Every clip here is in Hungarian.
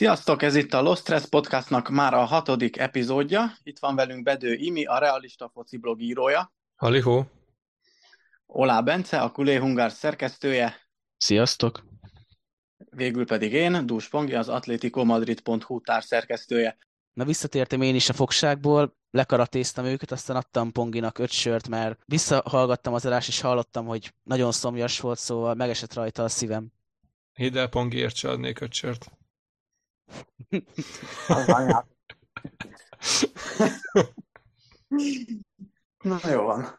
Sziasztok, ez itt a Lost Stress Podcastnak már a hatodik epizódja. Itt van velünk Bedő Imi, a Realista Foci blog írója. Halihó. Olá Bence, a Kulé Hungár szerkesztője. Sziasztok. Végül pedig én, Dús Pongi, az atleticomadrid.hu szerkesztője. Na visszatértem én is a fogságból, lekaratéztam őket, aztán adtam Ponginak öt sört, mert visszahallgattam az adást, és hallottam, hogy nagyon szomjas volt, szóval megesett rajta a szívem. Hidd el, Pongiért se adnék öt sört. Na jó van.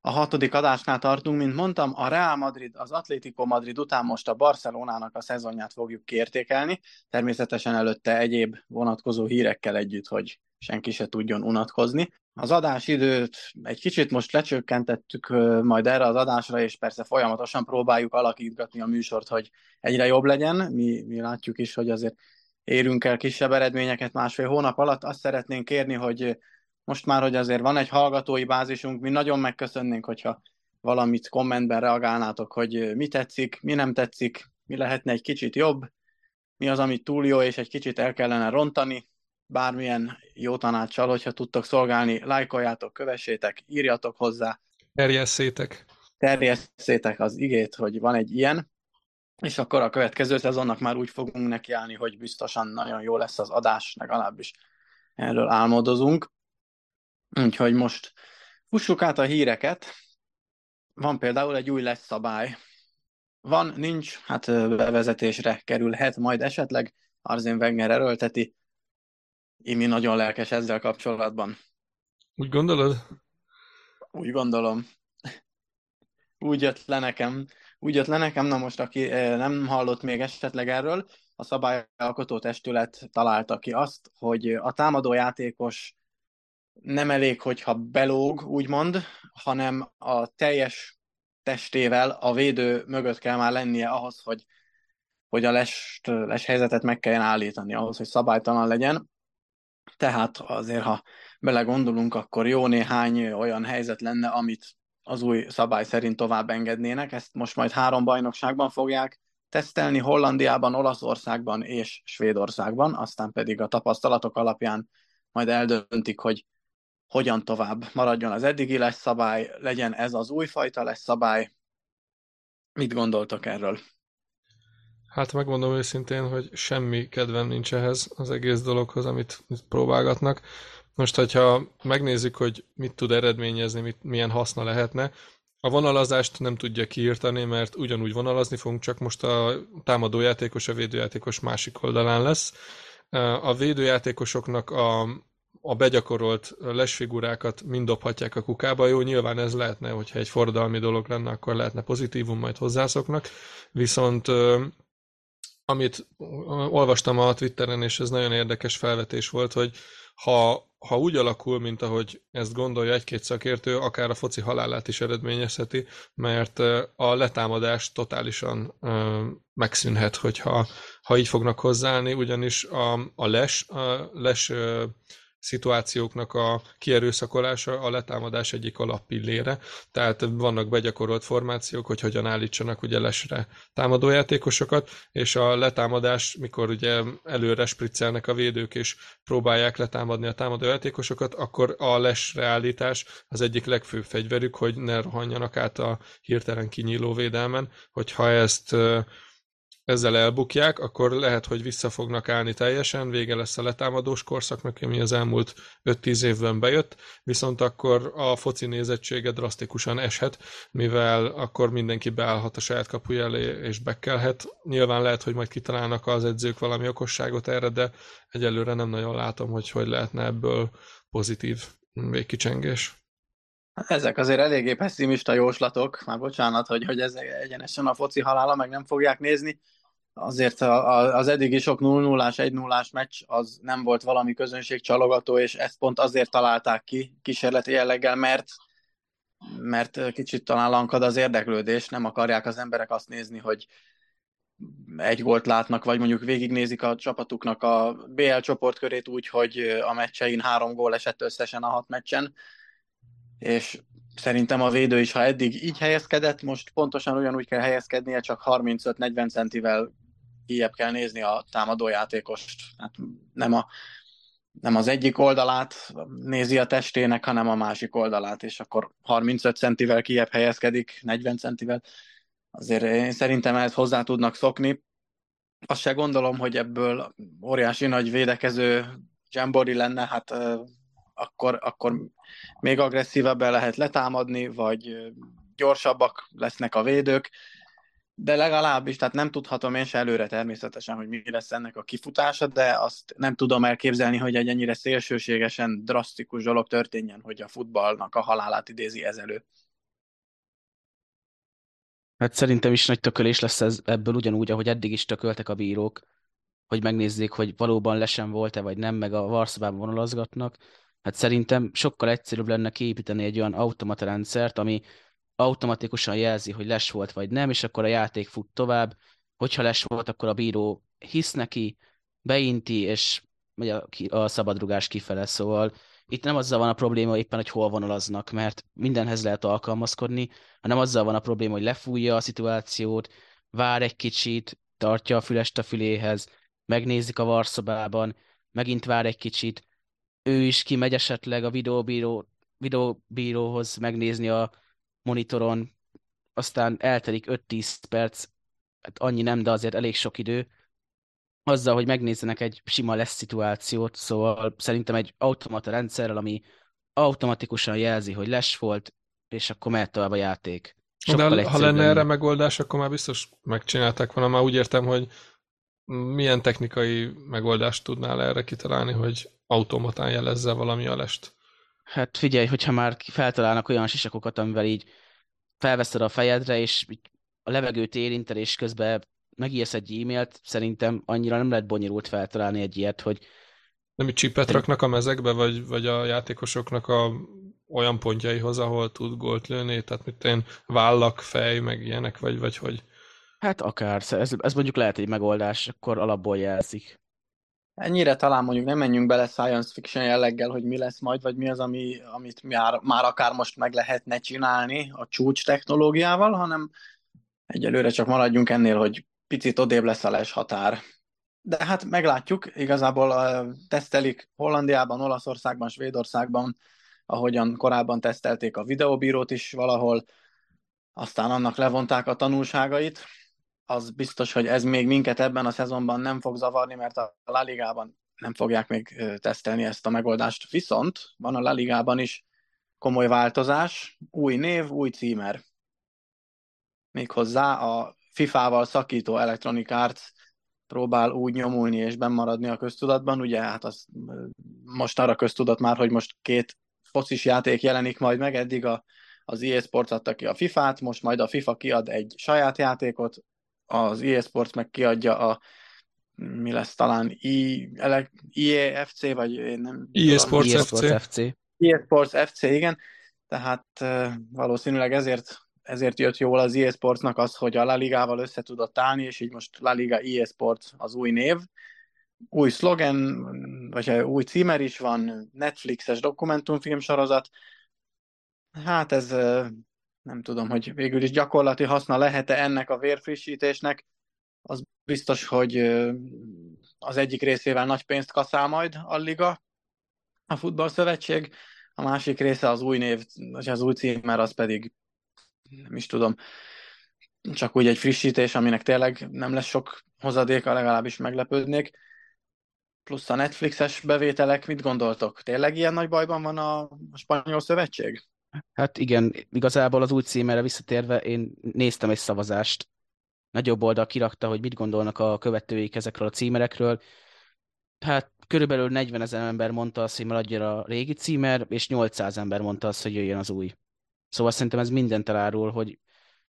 A hatodik adásnál tartunk, mint mondtam, a Real Madrid, az Atlético Madrid után most a Barcelonának a szezonját fogjuk kiértékelni, természetesen előtte egyéb vonatkozó hírekkel együtt, hogy senki se tudjon unatkozni. Az adásidőt egy kicsit most lecsökkentettük majd erre az adásra, és persze folyamatosan próbáljuk alakítgatni a műsort, hogy egyre jobb legyen. Mi, mi látjuk is, hogy azért érünk el kisebb eredményeket másfél hónap alatt. Azt szeretnénk kérni, hogy most már, hogy azért van egy hallgatói bázisunk, mi nagyon megköszönnénk, hogyha valamit kommentben reagálnátok, hogy mi tetszik, mi nem tetszik, mi lehetne egy kicsit jobb, mi az, ami túl jó, és egy kicsit el kellene rontani, bármilyen jó tanácssal, hogyha tudtok szolgálni, lájkoljátok, kövessétek, írjatok hozzá. Terjesszétek. Terjesszétek az igét, hogy van egy ilyen, és akkor a következő szezonnak már úgy fogunk nekiállni, hogy biztosan nagyon jó lesz az adás, legalábbis erről álmodozunk. Úgyhogy most fussuk át a híreket. Van például egy új lesz szabály. Van, nincs, hát bevezetésre kerülhet majd esetleg. Arzén Wenger erőlteti. Imi nagyon lelkes ezzel kapcsolatban. Úgy gondolod? Úgy gondolom. Úgy jött le nekem. Úgy jött le nekem, na most aki nem hallott még esetleg erről, a szabályalkotó testület találta ki azt, hogy a támadó játékos nem elég, hogyha belóg, úgymond, hanem a teljes testével a védő mögött kell már lennie ahhoz, hogy, hogy a les, les helyzetet meg kelljen állítani, ahhoz, hogy szabálytalan legyen. Tehát azért, ha belegondolunk, akkor jó néhány olyan helyzet lenne, amit az új szabály szerint tovább engednének. Ezt most majd három bajnokságban fogják tesztelni, Hollandiában, Olaszországban és Svédországban, aztán pedig a tapasztalatok alapján majd eldöntik, hogy hogyan tovább maradjon az eddigi lesz szabály, legyen ez az újfajta lesz szabály. Mit gondoltok erről? Hát megmondom őszintén, hogy semmi kedvem nincs ehhez az egész dologhoz, amit próbálgatnak. Most, hogyha megnézzük, hogy mit tud eredményezni, mit, milyen haszna lehetne, a vonalazást nem tudja kiírtani, mert ugyanúgy vonalazni fogunk, csak most a támadójátékos, a védőjátékos másik oldalán lesz. A védőjátékosoknak a, a begyakorolt lesfigurákat mind dobhatják a kukába. Jó, nyilván ez lehetne, hogyha egy fordalmi dolog lenne, akkor lehetne pozitívum, majd hozzászoknak. Viszont amit olvastam a Twitteren, és ez nagyon érdekes felvetés volt, hogy ha, ha úgy alakul, mint ahogy ezt gondolja egy-két szakértő, akár a foci halálát is eredményezheti, mert a letámadás totálisan ö, megszűnhet, hogyha ha így fognak hozzáállni, ugyanis a, a les, a les ö, szituációknak a kierőszakolása a letámadás egyik alappillére, tehát vannak begyakorolt formációk, hogy hogyan állítsanak ugye lesre támadójátékosokat, és a letámadás, mikor ugye előre spriccelnek a védők és próbálják letámadni a támadójátékosokat, akkor a lesre állítás az egyik legfőbb fegyverük, hogy ne rohanjanak át a hirtelen kinyíló védelmen, hogyha ezt ezzel elbukják, akkor lehet, hogy vissza fognak állni teljesen, vége lesz a letámadós korszaknak, ami az elmúlt 5-10 évben bejött, viszont akkor a foci nézettsége drasztikusan eshet, mivel akkor mindenki beállhat a saját kapuja elé és bekelhet. Nyilván lehet, hogy majd kitalálnak az edzők valami okosságot erre, de egyelőre nem nagyon látom, hogy hogy lehetne ebből pozitív végkicsengés. Ezek azért eléggé pessimista jóslatok, már bocsánat, hogy, hogy ez egyenesen a foci halála, meg nem fogják nézni azért az eddigi sok 0-0-ás, 1-0-ás meccs az nem volt valami közönségcsalogató, és ezt pont azért találták ki kísérleti jelleggel, mert mert kicsit talán lankad az érdeklődés, nem akarják az emberek azt nézni, hogy egy gólt látnak, vagy mondjuk végignézik a csapatuknak a BL csoportkörét úgy, hogy a meccsein három gól esett összesen a hat meccsen, és szerintem a védő is, ha eddig így helyezkedett, most pontosan ugyanúgy kell helyezkednie, csak 35-40 centivel kijebb kell nézni a támadójátékost. Hát nem, a, nem az egyik oldalát nézi a testének, hanem a másik oldalát, és akkor 35 centivel kijebb helyezkedik, 40 centivel. Azért én szerintem ehhez hozzá tudnak szokni. Azt se gondolom, hogy ebből óriási nagy védekező Jambori lenne, hát akkor, akkor még agresszívebben lehet letámadni, vagy gyorsabbak lesznek a védők, de legalábbis, tehát nem tudhatom én se előre természetesen, hogy mi lesz ennek a kifutása, de azt nem tudom elképzelni, hogy egy ennyire szélsőségesen drasztikus dolog történjen, hogy a futballnak a halálát idézi ez elő. Hát szerintem is nagy tökölés lesz ez ebből ugyanúgy, ahogy eddig is tököltek a bírók, hogy megnézzék, hogy valóban lesen volt-e, vagy nem, meg a varszabában vonalazgatnak. Hát szerintem sokkal egyszerűbb lenne kiépíteni egy olyan automata rendszert, ami automatikusan jelzi, hogy les volt vagy nem, és akkor a játék fut tovább. Hogyha les volt, akkor a bíró hisz neki, beinti, és megy a, a szabadrugás kifele. Szóval itt nem azzal van a probléma éppen, hogy hol vonalaznak, mert mindenhez lehet alkalmazkodni, hanem azzal van a probléma, hogy lefújja a szituációt, vár egy kicsit, tartja a fülest a füléhez, megnézik a varszobában, megint vár egy kicsit, ő is kimegy esetleg a videóbíró, videóbíróhoz megnézni a monitoron, aztán eltelik 5-10 perc, hát annyi nem, de azért elég sok idő, azzal, hogy megnézzenek egy sima lesz szituációt, szóval szerintem egy automata rendszerrel, ami automatikusan jelzi, hogy les volt, és akkor mehet tovább a játék. Sokkal de ha lenne erre megoldás, akkor már biztos megcsinálták volna. Már úgy értem, hogy milyen technikai megoldást tudnál erre kitalálni, hogy automatán jelezze valami a lest? Hát figyelj, hogyha már feltalálnak olyan sisakokat, amivel így felveszed a fejedre, és a levegőt érinted, és közben megírsz egy e-mailt, szerintem annyira nem lehet bonyolult feltalálni egy ilyet, hogy nem így csipet raknak a mezekbe, vagy, vagy a játékosoknak a olyan pontjaihoz, ahol tud gólt lőni, tehát mint én vállak, fej, meg ilyenek, vagy, vagy hogy? Hát akár, ez, ez mondjuk lehet egy megoldás, akkor alapból jelzik. Ennyire talán mondjuk nem menjünk bele science fiction jelleggel, hogy mi lesz majd, vagy mi az, ami, amit már, már akár most meg lehetne csinálni a csúcs technológiával, hanem egyelőre csak maradjunk ennél, hogy picit odébb lesz a les határ. De hát meglátjuk, igazából tesztelik Hollandiában, Olaszországban, Svédországban, ahogyan korábban tesztelték a videóbírót is valahol, aztán annak levonták a tanulságait, az biztos, hogy ez még minket ebben a szezonban nem fog zavarni, mert a La Ligában nem fogják még tesztelni ezt a megoldást. Viszont van a La Ligában is komoly változás, új név, új címer. Méghozzá a FIFA-val szakító Electronic Arts próbál úgy nyomulni és bemaradni a köztudatban. Ugye hát az most arra köztudat már, hogy most két focis játék jelenik majd meg, eddig a, az EA Sports adta ki a FIFA-t, most majd a FIFA kiad egy saját játékot, az EA Sports meg kiadja a mi lesz talán I, IEFC, vagy én nem EA Sports, EA Sports FC. EA Sports FC, igen. Tehát valószínűleg ezért, ezért jött jól az EA Sportsnak az, hogy a La Ligával össze tudott állni, és így most La Liga EA Sports az új név. Új szlogen, vagy új címer is van, Netflixes dokumentumfilm sorozat. Hát ez nem tudom, hogy végül is gyakorlati haszna lehet-e ennek a vérfrissítésnek, az biztos, hogy az egyik részével nagy pénzt kaszál majd a liga, a futballszövetség, a másik része az új név, vagy az új címer, az pedig nem is tudom, csak úgy egy frissítés, aminek tényleg nem lesz sok hozadéka, legalábbis meglepődnék. Plusz a Netflixes bevételek, mit gondoltok? Tényleg ilyen nagy bajban van a spanyol szövetség? Hát igen, igazából az új címere visszatérve én néztem egy szavazást. Nagyobb oldal kirakta, hogy mit gondolnak a követőik ezekről a címerekről. Hát körülbelül 40 ezer ember mondta azt, hogy maradjon a régi címer, és 800 ember mondta azt, hogy jöjjön az új. Szóval szerintem ez mindent elárul, hogy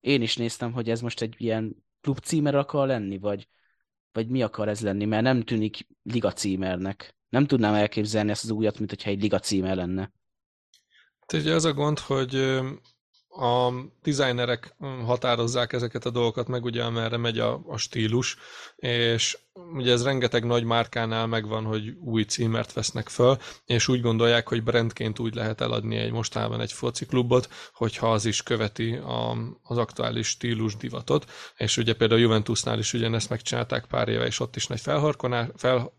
én is néztem, hogy ez most egy ilyen klub címer akar lenni, vagy, vagy mi akar ez lenni, mert nem tűnik liga címernek. Nem tudnám elképzelni ezt az újat, mint hogyha egy liga címer lenne. Ugye ez a gond, hogy a designerek határozzák ezeket a dolgokat meg, ugye amerre megy a, a stílus, és ugye ez rengeteg nagy márkánál megvan, hogy új címert vesznek föl, és úgy gondolják, hogy brandként úgy lehet eladni egy mostában egy foci klubot, hogyha az is követi a, az aktuális stílus divatot, és ugye például a Juventusnál is ugyanezt megcsinálták pár éve, és ott is nagy felhorkanás, fel,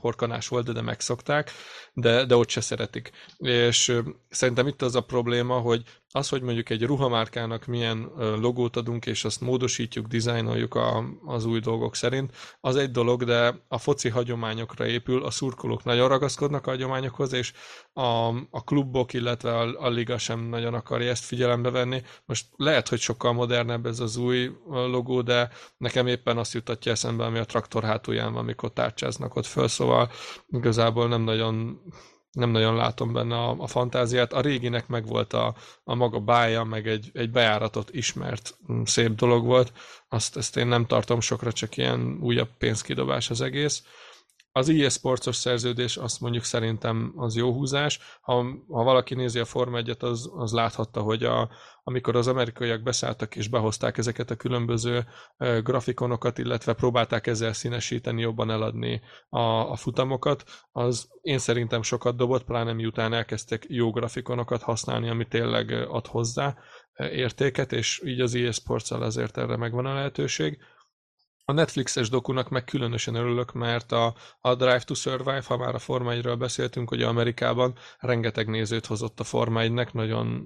horkanás volt, de, de megszokták, de, de ott se szeretik. És szerintem itt az a probléma, hogy az, hogy mondjuk egy ruhamárkának milyen logót adunk, és azt módosítjuk, dizájnoljuk a, az új dolgok szerint, az egy dolog, de a foci hagyományokra épül, a szurkolók nagyon ragaszkodnak a hagyományokhoz, és a, a klubok, illetve a, a liga sem nagyon akarja ezt figyelembe venni. Most lehet, hogy sokkal modernebb ez az új logó, de nekem éppen azt jutatja eszembe, ami a traktor hátulján van, amikor tárcsáznak ott föl, szóval igazából nem nagyon nem nagyon látom benne a, a fantáziát. A réginek meg volt a, a maga bája, meg egy, egy bejáratot ismert mm, szép dolog volt. Azt ezt én nem tartom sokra, csak ilyen újabb pénzkidobás az egész. Az EA Sportsos szerződés azt mondjuk szerintem az jó húzás. Ha, ha valaki nézi a Forma 1 az, az láthatta, hogy a, amikor az amerikaiak beszálltak és behozták ezeket a különböző grafikonokat, illetve próbálták ezzel színesíteni, jobban eladni a, a futamokat, az én szerintem sokat dobott, pláne miután elkezdtek jó grafikonokat használni, ami tényleg ad hozzá értéket, és így az EA sports azért erre megvan a lehetőség. A Netflixes dokunak meg különösen örülök, mert a, a Drive to Survive, ha már a Forma 1 beszéltünk, hogy Amerikában rengeteg nézőt hozott a Forma 1-nek,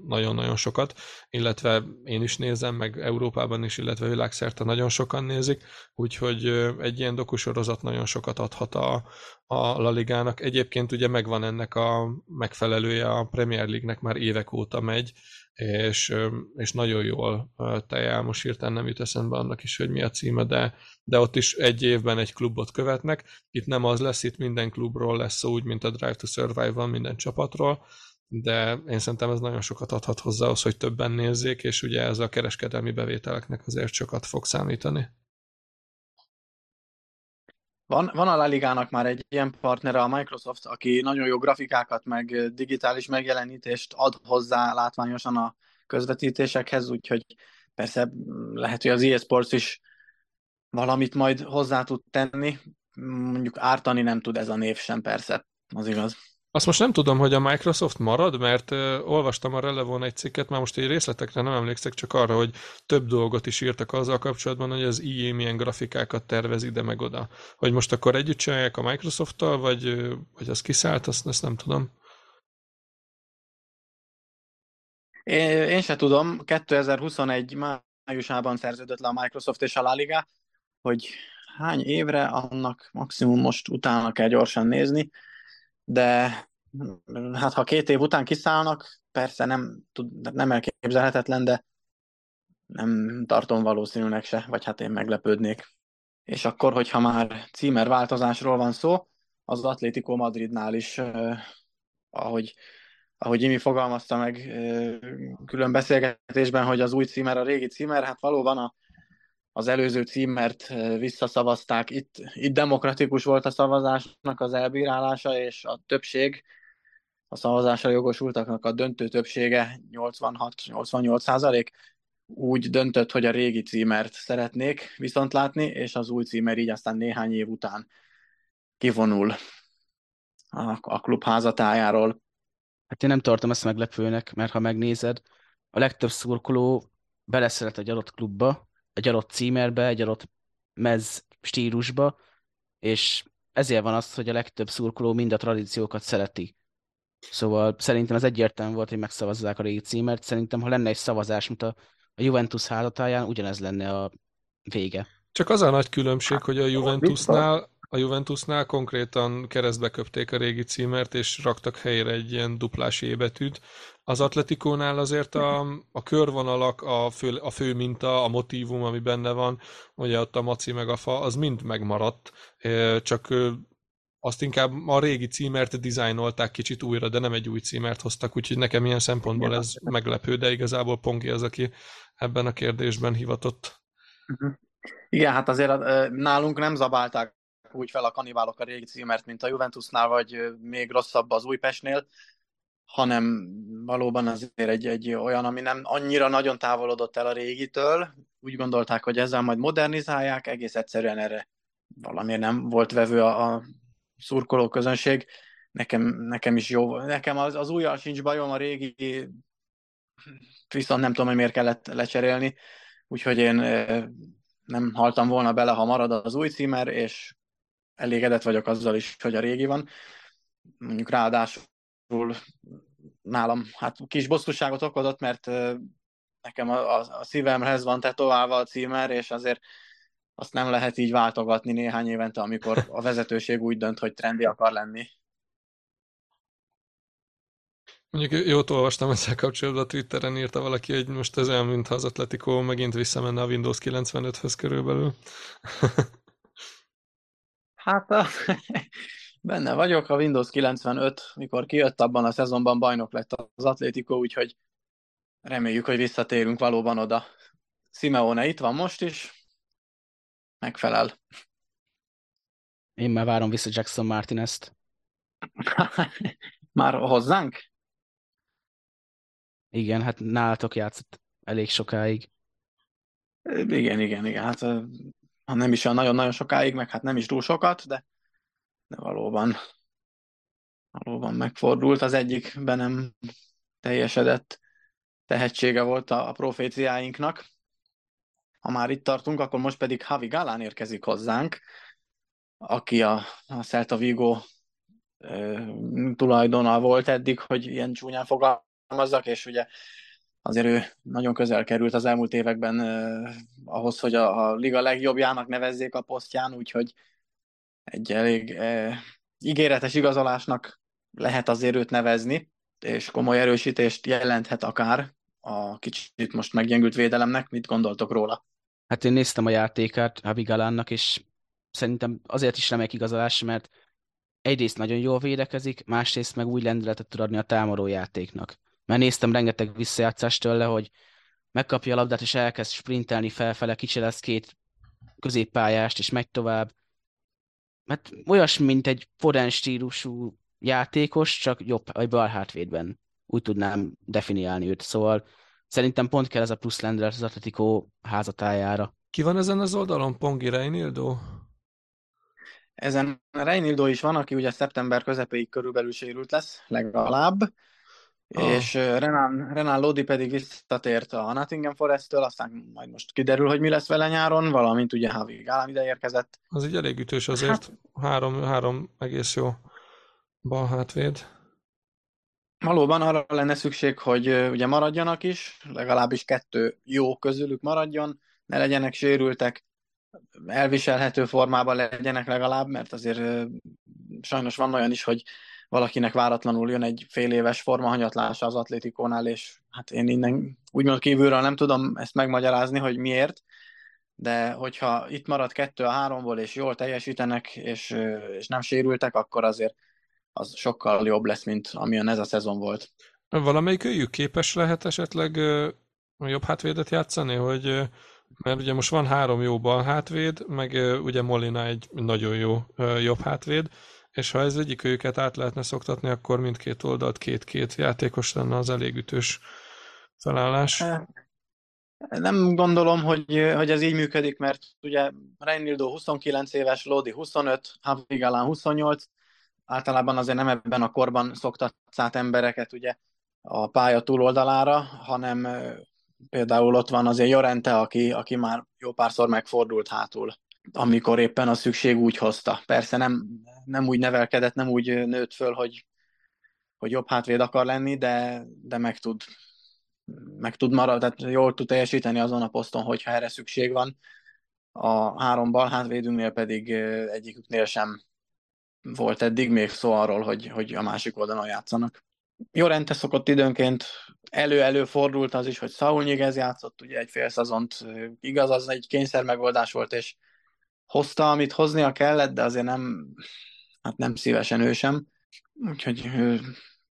nagyon-nagyon sokat, illetve én is nézem, meg Európában is, illetve világszerte nagyon sokan nézik, úgyhogy egy ilyen dokusorozat nagyon sokat adhat a, a La Ligának. Egyébként ugye megvan ennek a megfelelője a Premier League-nek, már évek óta megy, és, és nagyon jól tejel, most hirtelen nem jut eszembe annak is, hogy mi a címe, de, de ott is egy évben egy klubot követnek. Itt nem az lesz, itt minden klubról lesz szó, úgy, mint a Drive to Survive van minden csapatról, de én szerintem ez nagyon sokat adhat hozzá az, hogy többen nézzék, és ugye ez a kereskedelmi bevételeknek azért sokat fog számítani. Van, van a La már egy ilyen partnere, a Microsoft, aki nagyon jó grafikákat, meg digitális megjelenítést ad hozzá látványosan a közvetítésekhez, úgyhogy persze lehet, hogy az eSports is valamit majd hozzá tud tenni, mondjuk ártani nem tud ez a név sem, persze, az igaz. Azt most nem tudom, hogy a Microsoft marad, mert uh, olvastam a Relevon egy cikket, már most egy részletekre nem emlékszek, csak arra, hogy több dolgot is írtak azzal kapcsolatban, hogy az EA milyen grafikákat tervez ide meg oda. Hogy most akkor együtt csinálják a Microsoft-tal, vagy, vagy az kiszállt, azt, azt nem tudom. Én, én se tudom, 2021 májusában szerződött le a Microsoft és a La Liga, hogy hány évre, annak maximum most utána kell gyorsan nézni de hát ha két év után kiszállnak, persze nem, tud, nem elképzelhetetlen, de nem tartom valószínűnek se, vagy hát én meglepődnék. És akkor, hogyha már címer változásról van szó, az Atlético Madridnál is, eh, ahogy, ahogy Imi fogalmazta meg eh, külön beszélgetésben, hogy az új címer a régi címer, hát valóban a az előző címert visszaszavazták. Itt, itt demokratikus volt a szavazásnak az elbírálása, és a többség, a szavazásra jogosultaknak a döntő többsége 86-88 százalék úgy döntött, hogy a régi címert szeretnék viszont látni, és az új címer így aztán néhány év után kivonul a, a klub házatájáról. Hát én nem tartom ezt meglepőnek, mert ha megnézed, a legtöbb szurkoló beleszeret egy adott klubba, egy adott címerbe, egy adott mez stílusba, és ezért van az, hogy a legtöbb szurkoló mind a tradíciókat szereti. Szóval szerintem ez egyértelmű volt, hogy megszavazzák a régi címert. Szerintem, ha lenne egy szavazás, mint a, a Juventus házatáján, ugyanez lenne a vége. Csak az a nagy különbség, hogy a Juventusnál a Juventusnál konkrétan keresztbe köpték a régi címert, és raktak helyre egy ilyen duplás betűt. Az Atletikónál azért a, a körvonalak, a fő, a fő minta, a motívum, ami benne van, ugye ott a maci meg a fa, az mind megmaradt, csak azt inkább a régi címert dizájnolták kicsit újra, de nem egy új címert hoztak, úgyhogy nekem ilyen szempontból ez meglepő, de igazából Pongi az, aki ebben a kérdésben hivatott. Mhm. Igen, hát azért nálunk nem zabálták úgy fel a kanibálok a régi címert, mint a Juventusnál, vagy még rosszabb az Újpestnél. hanem valóban azért egy, egy olyan, ami nem annyira nagyon távolodott el a régitől. Úgy gondolták, hogy ezzel majd modernizálják, egész egyszerűen erre valamiért nem volt vevő a, a szurkoló közönség. Nekem, nekem is jó, nekem az, az újjal sincs bajom, a régi viszont nem tudom, hogy miért kellett lecserélni, úgyhogy én nem haltam volna bele, ha marad az új címer, és elégedett vagyok azzal is, hogy a régi van. Mondjuk ráadásul nálam hát kis bosszúságot okozott, mert nekem a, a, a szívemhez van tetoválva a címer, és azért azt nem lehet így váltogatni néhány évente, amikor a vezetőség úgy dönt, hogy trendi akar lenni. Mondjuk jót olvastam ezzel kapcsolatban, a Twitteren írta valaki, hogy most ez olyan, mintha az Atletico megint visszamenne a Windows 95-höz körülbelül. hát a, benne vagyok, a Windows 95, mikor kijött abban a szezonban bajnok lett az Atletico, úgyhogy reméljük, hogy visszatérünk valóban oda. Simeone itt van most is, megfelel. Én már várom vissza Jackson Martinez-t. már hozzánk? Igen, hát nálatok játszott elég sokáig. Igen, igen, igen. Hát ha nem is olyan nagyon-nagyon sokáig, meg hát nem is túl sokat, de, de valóban valóban megfordult. Az egyik be nem teljesedett tehetsége volt a, a proféciáinknak. Ha már itt tartunk, akkor most pedig Havi Galán érkezik hozzánk, aki a, a Celta Vigo e, tulajdona volt eddig, hogy ilyen csúnyán fogal fogalmazzak, és ugye azért ő nagyon közel került az elmúlt években eh, ahhoz, hogy a, a liga legjobbjának nevezzék a posztján, úgyhogy egy elég eh, ígéretes igazolásnak lehet azért őt nevezni, és komoly erősítést jelenthet akár a kicsit most meggyengült védelemnek. Mit gondoltok róla? Hát én néztem a játékát Abigalánnak, és szerintem azért is remek igazolás, mert egyrészt nagyon jól védekezik, másrészt meg új lendületet tud adni a támadó játéknak. Mert néztem rengeteg visszajátszást tőle, hogy megkapja a labdát, és elkezd sprintelni felfele, kicselesz két középpályást, és megy tovább. Mert olyas, mint egy Foden stílusú játékos, csak jobb, vagy bal hátvédben. Úgy tudnám definiálni őt. Szóval szerintem pont kell ez a plusz lendület az Atletico házatájára. Ki van ezen az oldalon? Pongi Reinildo? Ezen Reinildo is van, aki ugye szeptember közepéig körülbelül sérült lesz, legalább. Oh. És Renan, Renan Lodi pedig visszatért a Nottingham Forest-től, aztán majd most kiderül, hogy mi lesz vele nyáron, valamint ugye Havi Gálán ide érkezett. Az egy elég ütős azért, hát, három, három egész jó bal hátvéd. Valóban arra lenne szükség, hogy ugye maradjanak is, legalábbis kettő jó közülük maradjon, ne legyenek sérültek, elviselhető formában legyenek legalább, mert azért sajnos van olyan is, hogy valakinek váratlanul jön egy fél éves formahanyatlása az atlétikónál, és hát én innen úgymond kívülről nem tudom ezt megmagyarázni, hogy miért, de hogyha itt marad kettő a háromból, és jól teljesítenek, és, és nem sérültek, akkor azért az sokkal jobb lesz, mint amilyen ez a szezon volt. Valamelyik őjük képes lehet esetleg jobb hátvédet játszani, hogy mert ugye most van három jó bal hátvéd, meg ugye Molina egy nagyon jó jobb hátvéd, és ha ez egyik őket át lehetne szoktatni, akkor mindkét oldalt két-két játékos lenne az elég ütős felállás. Nem gondolom, hogy, hogy ez így működik, mert ugye Reinildo 29 éves, Lodi 25, Havigalán 28, általában azért nem ebben a korban szoktatsz át embereket ugye a pálya túloldalára, hanem például ott van azért Jorente, aki, aki már jó párszor megfordult hátul amikor éppen a szükség úgy hozta. Persze nem, nem úgy nevelkedett, nem úgy nőtt föl, hogy, hogy jobb hátvéd akar lenni, de, de meg tud meg tud maradni, tehát jól tud teljesíteni azon a poszton, hogyha erre szükség van. A három bal hátvédünknél pedig egyiküknél sem volt eddig még szó arról, hogy, hogy a másik oldalon játszanak. Jorente szokott időnként elő-elő fordult az is, hogy Saul Nyigez játszott ugye egy fél szezont, igaz, az egy kényszer megoldás volt, és hozta, amit hoznia kellett, de azért nem, hát nem szívesen ő sem. Úgyhogy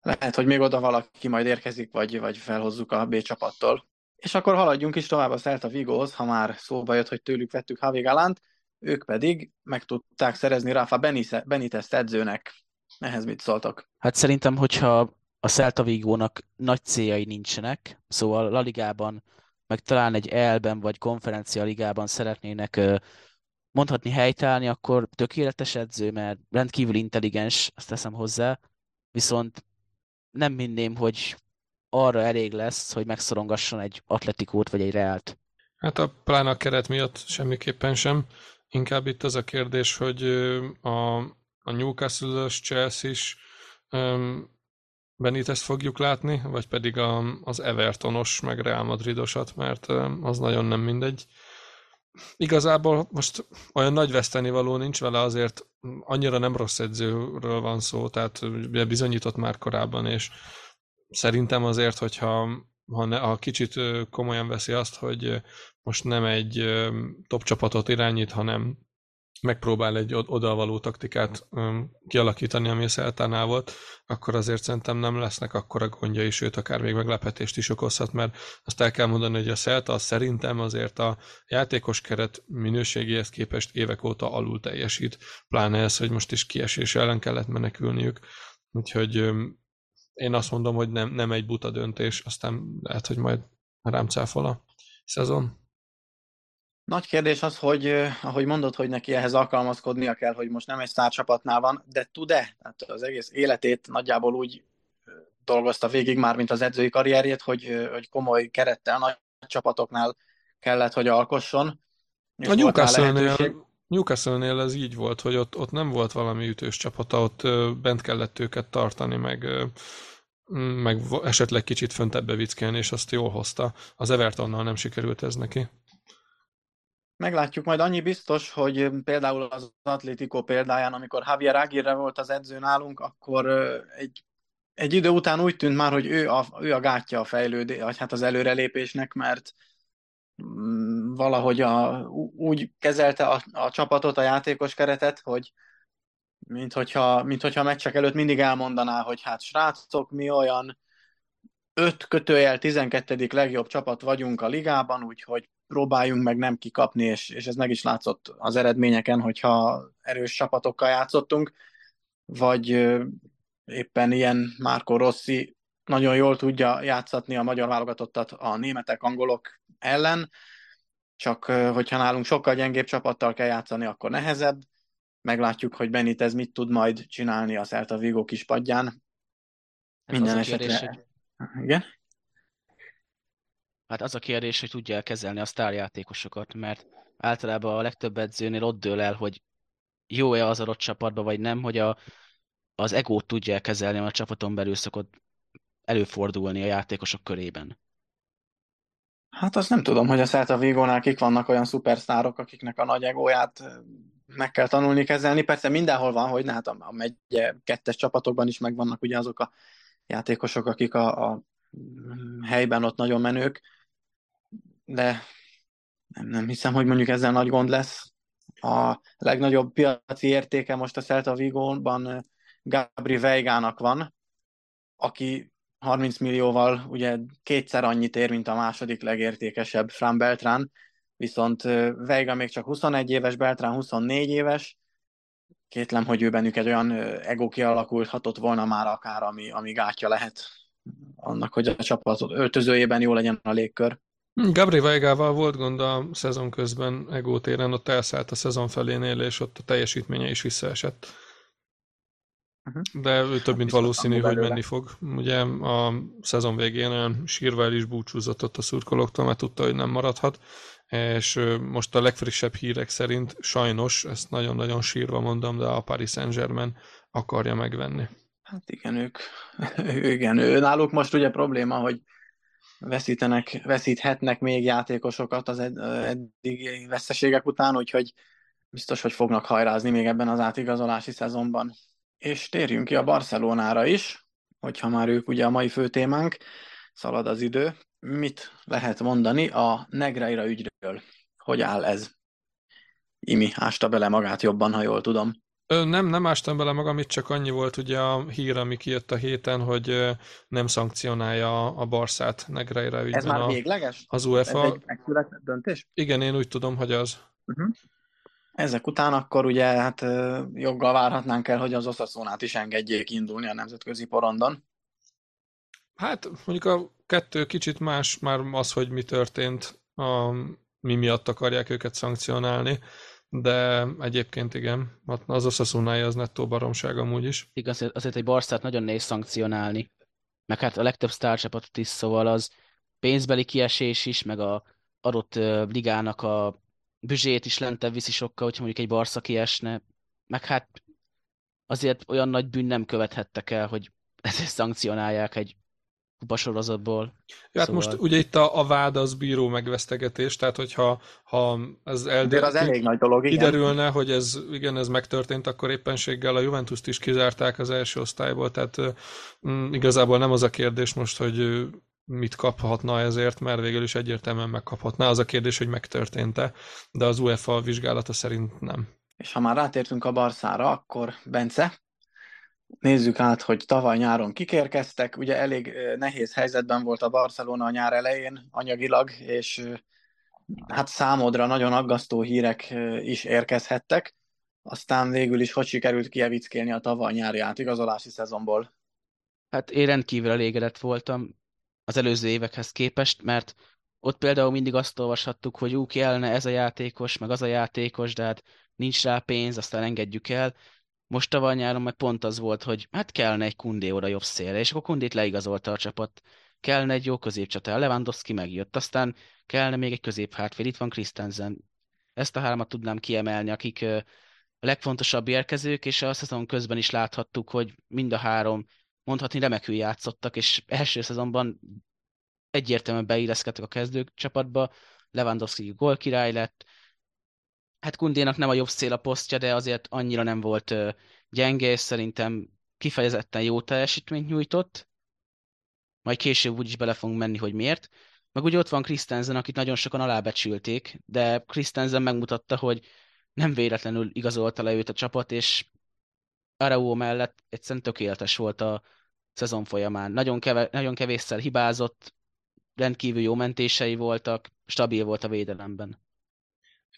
lehet, hogy még oda valaki majd érkezik, vagy, vagy felhozzuk a B csapattól. És akkor haladjunk is tovább a Celta Vigóhoz, ha már szóba jött, hogy tőlük vettük Javi Galant, ők pedig meg tudták szerezni Rafa Benitez edzőnek. Ehhez mit szóltak? Hát szerintem, hogyha a Celta Vigónak nagy céljai nincsenek, szóval La Ligában, meg talán egy EL-ben vagy konferencia ligában szeretnének mondhatni helytállni, akkor tökéletes edző, mert rendkívül intelligens, azt teszem hozzá, viszont nem minném, hogy arra elég lesz, hogy megszorongasson egy atletikót vagy egy reált. Hát a pláne a keret miatt semmiképpen sem. Inkább itt az a kérdés, hogy a, a Newcastle-ös Chelsea is um, Benitez fogjuk látni, vagy pedig a, az Evertonos, meg Real Madridosat, mert az nagyon nem mindegy. Igazából most olyan nagy vesztenivaló nincs vele, azért annyira nem rossz edzőről van szó, tehát bizonyított már korábban, és szerintem azért, hogyha ha, ne, ha kicsit komolyan veszi azt, hogy most nem egy top csapatot irányít, hanem megpróbál egy odavaló taktikát kialakítani, ami a Szeltánál volt, akkor azért szerintem nem lesznek akkora gondjai, sőt, akár még meglepetést is okozhat, mert azt el kell mondani, hogy a Szelta szerintem azért a játékos keret minőségéhez képest évek óta alul teljesít, pláne ez, hogy most is kiesés ellen kellett menekülniük. Úgyhogy én azt mondom, hogy nem, nem egy buta döntés, aztán lehet, hogy majd rám cáfol a szezon. Nagy kérdés az, hogy ahogy mondod, hogy neki ehhez alkalmazkodnia kell, hogy most nem egy sztárcsapatnál van, de tud-e? Tehát az egész életét nagyjából úgy dolgozta végig már, mint az edzői karrierjét, hogy, hogy komoly kerettel, nagy csapatoknál kellett, hogy alkosson. A Newcastle-nél, Newcastle-nél ez így volt, hogy ott, ott nem volt valami ütős csapata, ott bent kellett őket tartani, meg, meg esetleg kicsit föntebbe vickelni, és azt jól hozta. Az Evertonnal nem sikerült ez neki. Meglátjuk majd annyi biztos, hogy például az Atlético példáján, amikor Javier Aguirre volt az edző nálunk, akkor egy, egy idő után úgy tűnt már, hogy ő a, ő a gátja a fejlődés, vagy hát az előrelépésnek, mert mm, valahogy a, úgy kezelte a, a csapatot, a játékos keretet, hogy mint hogyha, mint hogyha a meccsek előtt mindig elmondaná, hogy hát srácok, mi olyan 5 kötőjel 12. legjobb csapat vagyunk a ligában, úgyhogy próbáljunk meg nem kikapni, és, és ez meg is látszott az eredményeken, hogyha erős csapatokkal játszottunk, vagy éppen ilyen Márko Rossi nagyon jól tudja játszatni a magyar válogatottat a németek, angolok ellen, csak hogyha nálunk sokkal gyengébb csapattal kell játszani, akkor nehezebb. Meglátjuk, hogy Benitez mit tud majd csinálni a Celta Vigo kis padján. Hát Minden esetre... Kérdés, hogy... Igen? Hát az a kérdés, hogy tudja kezelni a sztárjátékosokat, mert általában a legtöbb edzőnél ott dől el, hogy jó-e az adott csapatba, vagy nem, hogy a, az egót tudja kezelni, a csapaton belül szokott előfordulni a játékosok körében. Hát azt nem tudom, hogy a Celta Vigónál kik vannak olyan szupersztárok, akiknek a nagy egóját meg kell tanulni kezelni. Persze mindenhol van, hogy hát a, a megye kettes csapatokban is megvannak ugye azok a játékosok, akik a, a helyben ott nagyon menők, de nem, nem hiszem, hogy mondjuk ezzel nagy gond lesz. A legnagyobb piaci értéke most a Celta Vigóban Gabri Veigának van, aki 30 millióval ugye kétszer annyit ér, mint a második legértékesebb Fran Beltrán, viszont Veiga még csak 21 éves, Beltrán 24 éves, kétlem, hogy ő bennük egy olyan ego kialakulhatott volna már akár, ami, ami gátja lehet annak, hogy a csapat öltözőjében jó legyen a légkör. Gabri Weigával volt gond a szezon közben egótéren, ott elszállt a szezon felénél, és ott a teljesítménye is visszaesett. Uh-huh. De ő több, mint valószínű, hogy menni fog. Ugye a szezon végén olyan sírva el is búcsúzott ott a szurkolóktól, mert tudta, hogy nem maradhat. És most a legfrissebb hírek szerint sajnos, ezt nagyon-nagyon sírva mondom, de a Paris Saint-Germain akarja megvenni. Hát igen, ők, igen, ő, náluk most ugye probléma, hogy veszítenek, veszíthetnek még játékosokat az ed, eddigi veszteségek után, úgyhogy biztos, hogy fognak hajrázni még ebben az átigazolási szezonban. És térjünk ki a Barcelonára is, hogyha már ők ugye a mai fő témánk, szalad az idő. Mit lehet mondani a Negreira ügyről? Hogy áll ez? Imi ásta bele magát jobban, ha jól tudom. Nem, nem ástam bele magam, itt csak annyi volt ugye a hír, ami kijött a héten, hogy nem szankcionálja a Barszát Negreira ügyben. Ez már végleges? Az UEFA. Ez egy megszületett döntés? Igen, én úgy tudom, hogy az. Uh-huh. Ezek után akkor ugye hát joggal várhatnánk el, hogy az Oszaszónát is engedjék indulni a nemzetközi porondon. Hát mondjuk a kettő kicsit más már az, hogy mi történt, a, mi miatt akarják őket szankcionálni, de egyébként igen, az Osasunája az nettó baromság amúgy is. Igaz, azért egy Barszát nagyon nehéz szankcionálni, meg hát a legtöbb sztárcsapatot is, szóval az pénzbeli kiesés is, meg a adott ligának a büzsét is lentebb viszi sokkal, hogyha mondjuk egy Barca kiesne, meg hát azért olyan nagy bűn nem követhettek el, hogy ezért szankcionálják egy kupasorozatból. Ja, hát szóval... most ugye itt a, a vád az bíró megvesztegetés, tehát hogyha ha ez eldő... az elég nagy dolog, igen. kiderülne, hogy ez, igen, ez megtörtént, akkor éppenséggel a Juventus-t is kizárták az első osztályból, tehát mm, igazából nem az a kérdés most, hogy mit kaphatna ezért, mert végül is egyértelműen megkaphatná. Az a kérdés, hogy megtörtént-e, de az UEFA vizsgálata szerint nem. És ha már rátértünk a Barszára, akkor Bence, nézzük át, hogy tavaly nyáron kikérkeztek. Ugye elég nehéz helyzetben volt a Barcelona a nyár elején anyagilag, és hát számodra nagyon aggasztó hírek is érkezhettek. Aztán végül is hogy sikerült kievickélni a tavaly nyári átigazolási szezonból? Hát én rendkívül elégedett voltam az előző évekhez képest, mert ott például mindig azt olvashattuk, hogy úgy kellene ez a játékos, meg az a játékos, de hát nincs rá pénz, aztán engedjük el. Most tavaly nyáron meg pont az volt, hogy hát kellene egy kundé oda jobb szélre, és akkor kundét leigazolta a csapat. Kellene egy jó középcsatár, Lewandowski megjött, aztán kellene még egy középhátfél, itt van Christensen. Ezt a hármat tudnám kiemelni, akik a legfontosabb érkezők, és a szezon közben is láthattuk, hogy mind a három mondhatni remekül játszottak, és első szezonban egyértelműen beilleszkedtek a kezdők csapatba, Lewandowski gólkirály lett, hát Kundénak nem a jobb szél a posztja, de azért annyira nem volt gyenge, és szerintem kifejezetten jó teljesítményt nyújtott. Majd később úgyis bele fogunk menni, hogy miért. Meg ugye ott van Christensen, akit nagyon sokan alábecsülték, de Christensen megmutatta, hogy nem véletlenül igazolta le őt a csapat, és Arau mellett egyszerűen tökéletes volt a szezon folyamán. Nagyon, keve, nagyon kevésszer hibázott, rendkívül jó mentései voltak, stabil volt a védelemben.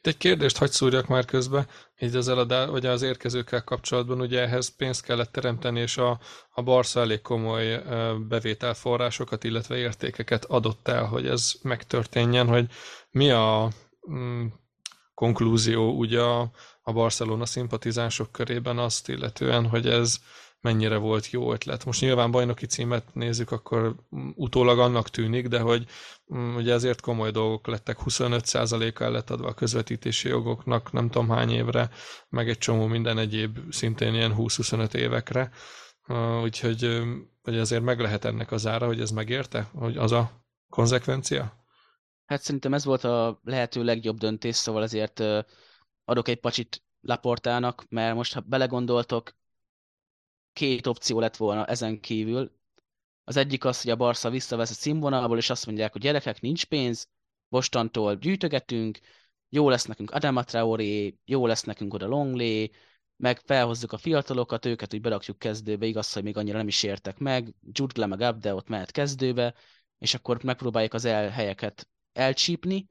Itt egy kérdést hagy szúrjak már közbe, így az eladá, vagy az érkezőkkel kapcsolatban, ugye ehhez pénzt kellett teremteni, és a, a Barca elég komoly bevételforrásokat, illetve értékeket adott el, hogy ez megtörténjen, hogy mi a mm, konklúzió ugye a, a Barcelona szimpatizánsok körében azt illetően, hogy ez mennyire volt jó ötlet. Most nyilván bajnoki címet nézzük, akkor utólag annak tűnik, de hogy mm, ugye ezért komoly dolgok lettek, 25%-kal lett adva a közvetítési jogoknak nem tudom hány évre, meg egy csomó minden egyéb szintén ilyen 20-25 évekre. Úgyhogy hogy azért meg lehet ennek az ára, hogy ez megérte, hogy az a konzekvencia? Hát szerintem ez volt a lehető legjobb döntés, szóval ezért adok egy pacsit Laportának, mert most ha belegondoltok, két opció lett volna ezen kívül. Az egyik az, hogy a Barca visszavesz a színvonalból, és azt mondják, hogy gyerekek, nincs pénz, mostantól gyűjtögetünk, jó lesz nekünk Adama Traoré, jó lesz nekünk oda Longley, meg felhozzuk a fiatalokat, őket úgy berakjuk kezdőbe, igaz, hogy még annyira nem is értek meg, Jude meg Abde ott mehet kezdőbe, és akkor megpróbáljuk az elhelyeket elcsípni,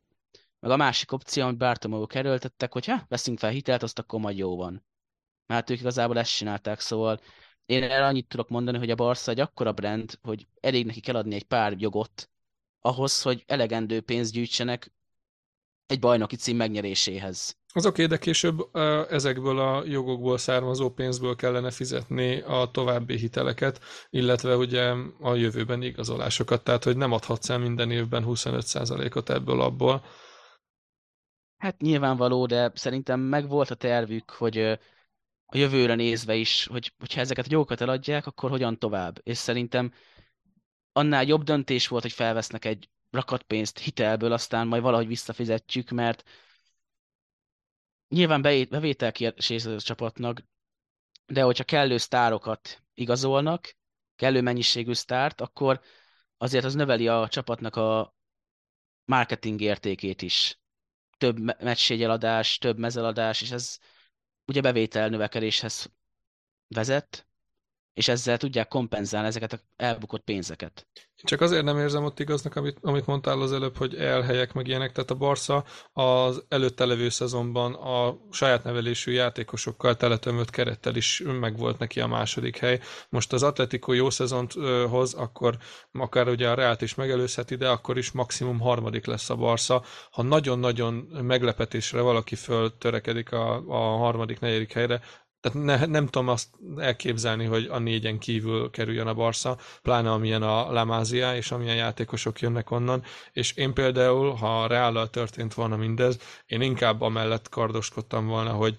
meg a másik opció, amit Bartomeu kerültettek, hogy ha, veszünk fel hitelt, azt akkor majd jó van. Mert ők igazából ezt csinálták, szóval én erre annyit tudok mondani, hogy a Barca egy akkora brand, hogy elég neki kell adni egy pár jogot ahhoz, hogy elegendő pénzt gyűjtsenek egy bajnoki cím megnyeréséhez. Az oké, de később ezekből a jogokból származó pénzből kellene fizetni a további hiteleket, illetve ugye a jövőben igazolásokat, tehát hogy nem adhatsz el minden évben 25%-ot ebből abból. Hát nyilvánvaló, de szerintem meg volt a tervük, hogy a jövőre nézve is, hogy hogyha ezeket a jogokat eladják, akkor hogyan tovább. És szerintem annál jobb döntés volt, hogy felvesznek egy rakatpénzt hitelből, aztán majd valahogy visszafizetjük, mert nyilván bevételkiesés a csapatnak, de hogyha kellő sztárokat igazolnak, kellő mennyiségű sztárt, akkor azért az növeli a csapatnak a marketing értékét is. Több meccsjegyeladás, több mezeladás, és ez ugye bevétel növekedéshez vezet, és ezzel tudják kompenzálni ezeket a elbukott pénzeket. Csak azért nem érzem ott igaznak, amit, amit mondtál az előbb, hogy elhelyek meg ilyenek. Tehát a Barca az előtte levő szezonban a saját nevelésű játékosokkal teletömött kerettel is megvolt neki a második hely. Most az Atletico jó szezont hoz, akkor akár ugye a Reált is megelőzheti, de akkor is maximum harmadik lesz a Barca. Ha nagyon-nagyon meglepetésre valaki föl törekedik a, a harmadik, negyedik helyre, tehát ne, nem tudom azt elképzelni, hogy a négyen kívül kerüljön a Barca, pláne amilyen a Lamázia, és amilyen játékosok jönnek onnan, és én például, ha reállal történt volna mindez, én inkább amellett kardoskodtam volna, hogy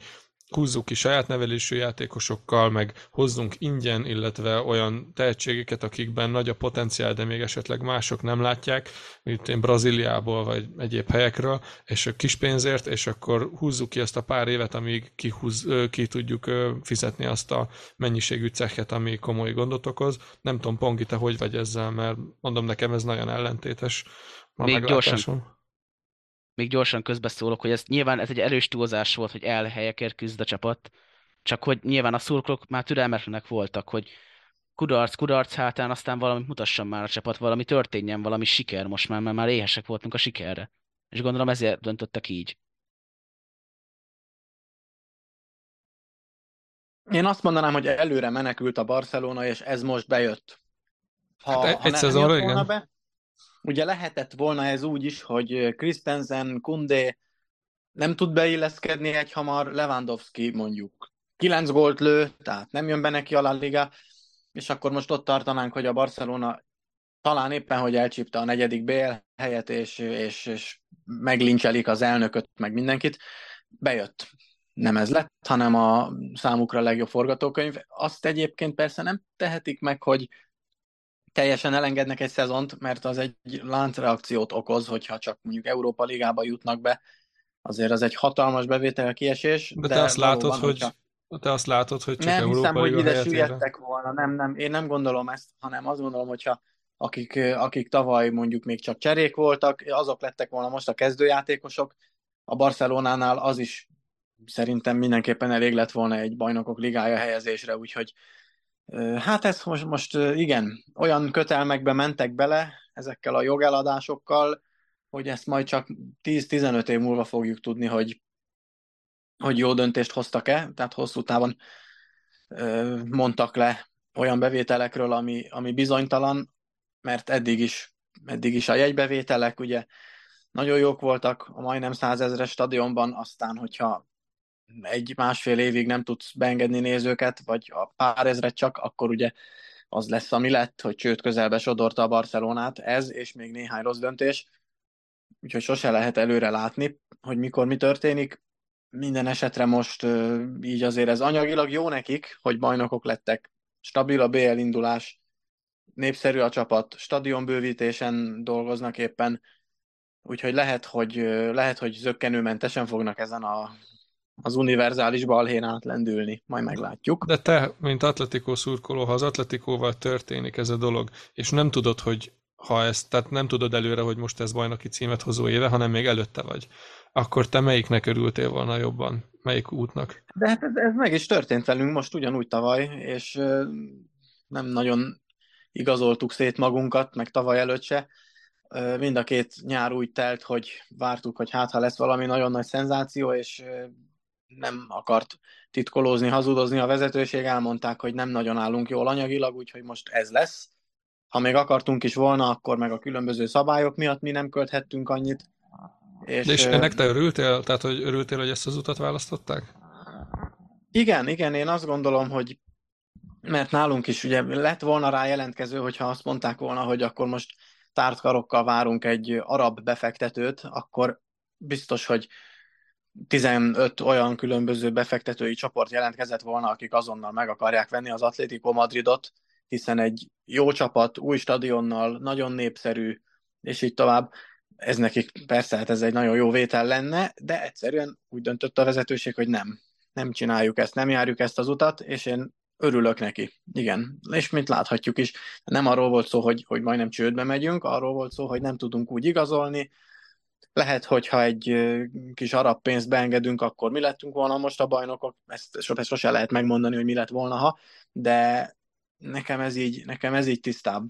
húzzuk ki saját nevelésű játékosokkal, meg hozzunk ingyen, illetve olyan tehetségeket, akikben nagy a potenciál, de még esetleg mások nem látják, mint én Brazíliából vagy egyéb helyekről, és a kis pénzért, és akkor húzzuk ki ezt a pár évet, amíg kihúz, ki tudjuk fizetni azt a mennyiségű cechet, ami komoly gondot okoz. Nem tudom, Pongi, te hogy vagy ezzel, mert mondom nekem ez nagyon ellentétes a Még gyorsan, még gyorsan közbeszólok, hogy ez nyilván ez egy erős túlzás volt, hogy elhelyekért küzd a csapat, csak hogy nyilván a szurkolók már türelmetlenek voltak, hogy kudarc, kudarc hátán aztán valamit mutasson már a csapat, valami történjen, valami siker most már, mert már éhesek voltunk a sikerre. És gondolom ezért döntöttek így. Én azt mondanám, hogy előre menekült a Barcelona, és ez most bejött. Ha, hát ha egy szezonra, igen. Be, Ugye lehetett volna ez úgy is, hogy Christensen, Kunde nem tud beilleszkedni egy hamar, Lewandowski mondjuk 9 gólt lő, tehát nem jön be neki a La Liga, és akkor most ott tartanánk, hogy a Barcelona talán éppen, hogy elcsípte a negyedik BL helyet, és, és, és meglincselik az elnököt, meg mindenkit, bejött. Nem ez lett, hanem a számukra legjobb forgatókönyv. Azt egyébként persze nem tehetik meg, hogy teljesen elengednek egy szezont, mert az egy láncreakciót okoz, hogyha csak mondjuk Európa Ligába jutnak be, azért az egy hatalmas bevétel kiesés. De, de te azt látod, hogy hogyha... Te azt látod, hogy csak Nem Európa hiszem, hogy ide süllyedtek volna, nem, nem, én nem gondolom ezt, hanem azt gondolom, hogyha akik, akik tavaly mondjuk még csak cserék voltak, azok lettek volna most a kezdőjátékosok, a Barcelonánál az is szerintem mindenképpen elég lett volna egy bajnokok ligája helyezésre, úgyhogy Hát ez most, most igen, olyan kötelmekbe mentek bele ezekkel a jogeladásokkal, hogy ezt majd csak 10-15 év múlva fogjuk tudni, hogy, hogy jó döntést hoztak-e, tehát hosszú távon mondtak le olyan bevételekről, ami, ami bizonytalan, mert eddig is, eddig is a jegybevételek ugye nagyon jók voltak a majdnem százezres stadionban, aztán, hogyha egy másfél évig nem tudsz beengedni nézőket, vagy a pár ezret csak, akkor ugye az lesz, ami lett, hogy csőd közelbe sodorta a Barcelonát, ez, és még néhány rossz döntés, úgyhogy sose lehet előre látni, hogy mikor mi történik. Minden esetre most így azért ez anyagilag jó nekik, hogy bajnokok lettek, stabil a BL indulás, népszerű a csapat, stadionbővítésen dolgoznak éppen, úgyhogy lehet, hogy, lehet, hogy zöggenőmentesen fognak ezen a az univerzális balhén átlendülni, majd meglátjuk. De te, mint atletikó szurkoló, ha az atletikóval történik ez a dolog, és nem tudod, hogy ha ezt, tehát nem tudod előre, hogy most ez bajnoki címet hozó éve, hanem még előtte vagy, akkor te melyiknek örültél volna jobban? Melyik útnak? De hát ez, ez meg is történt velünk most ugyanúgy tavaly, és nem nagyon igazoltuk szét magunkat, meg tavaly előtt se. Mind a két nyár úgy telt, hogy vártuk, hogy hát ha lesz valami nagyon nagy szenzáció, és nem akart titkolózni, hazudozni a vezetőség, elmondták, hogy nem nagyon állunk jól anyagilag, úgyhogy most ez lesz. Ha még akartunk is volna, akkor meg a különböző szabályok miatt mi nem költhettünk annyit. És, és ennek te örültél? Tehát, hogy örültél, hogy ezt az utat választották? Igen, igen, én azt gondolom, hogy mert nálunk is ugye lett volna rá jelentkező, hogyha azt mondták volna, hogy akkor most tárt karokkal várunk egy arab befektetőt, akkor biztos, hogy 15 olyan különböző befektetői csoport jelentkezett volna, akik azonnal meg akarják venni az Atlético Madridot, hiszen egy jó csapat, új stadionnal, nagyon népszerű, és így tovább. Ez nekik persze, hát ez egy nagyon jó vétel lenne, de egyszerűen úgy döntött a vezetőség, hogy nem. Nem csináljuk ezt, nem járjuk ezt az utat, és én örülök neki. Igen. És mint láthatjuk is, nem arról volt szó, hogy, hogy majdnem csődbe megyünk, arról volt szó, hogy nem tudunk úgy igazolni, lehet, hogyha egy kis arab pénzt beengedünk, akkor mi lettünk volna most a bajnokok, ezt sose lehet megmondani, hogy mi lett volna, ha, de nekem ez így, nekem ez így tisztább.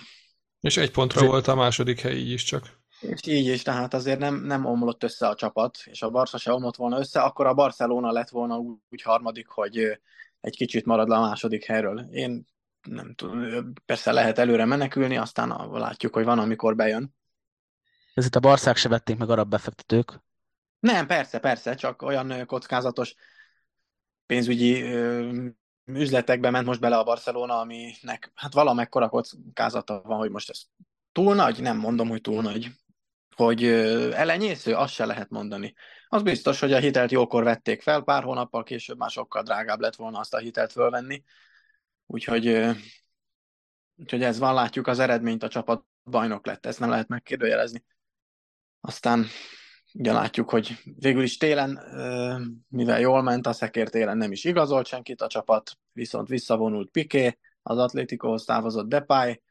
És egy pontra volt a második hely így is csak. És így is, tehát azért nem, nem omlott össze a csapat, és a Barca se omlott volna össze, akkor a Barcelona lett volna úgy harmadik, hogy egy kicsit marad le a második helyről. Én nem tudom, persze lehet előre menekülni, aztán látjuk, hogy van, amikor bejön. Ezért a Barszák se vették meg arab befektetők? Nem, persze, persze, csak olyan kockázatos pénzügyi üzletekbe ment most bele a Barcelona, aminek hát valamekkora kockázata van, hogy most ez túl nagy, nem mondom, hogy túl nagy. Hogy elenyésző, azt se lehet mondani. Az biztos, hogy a hitelt jókor vették fel, pár hónappal később már sokkal drágább lett volna azt a hitelt fölvenni. Úgyhogy, úgyhogy ez van, látjuk az eredményt, a csapat bajnok lett, ezt nem lehet megkérdőjelezni. Aztán ugye látjuk, hogy végül is télen, mivel jól ment, a szekér télen nem is igazolt senkit a csapat, viszont visszavonult Piqué, az Atléticohoz távozott Depay,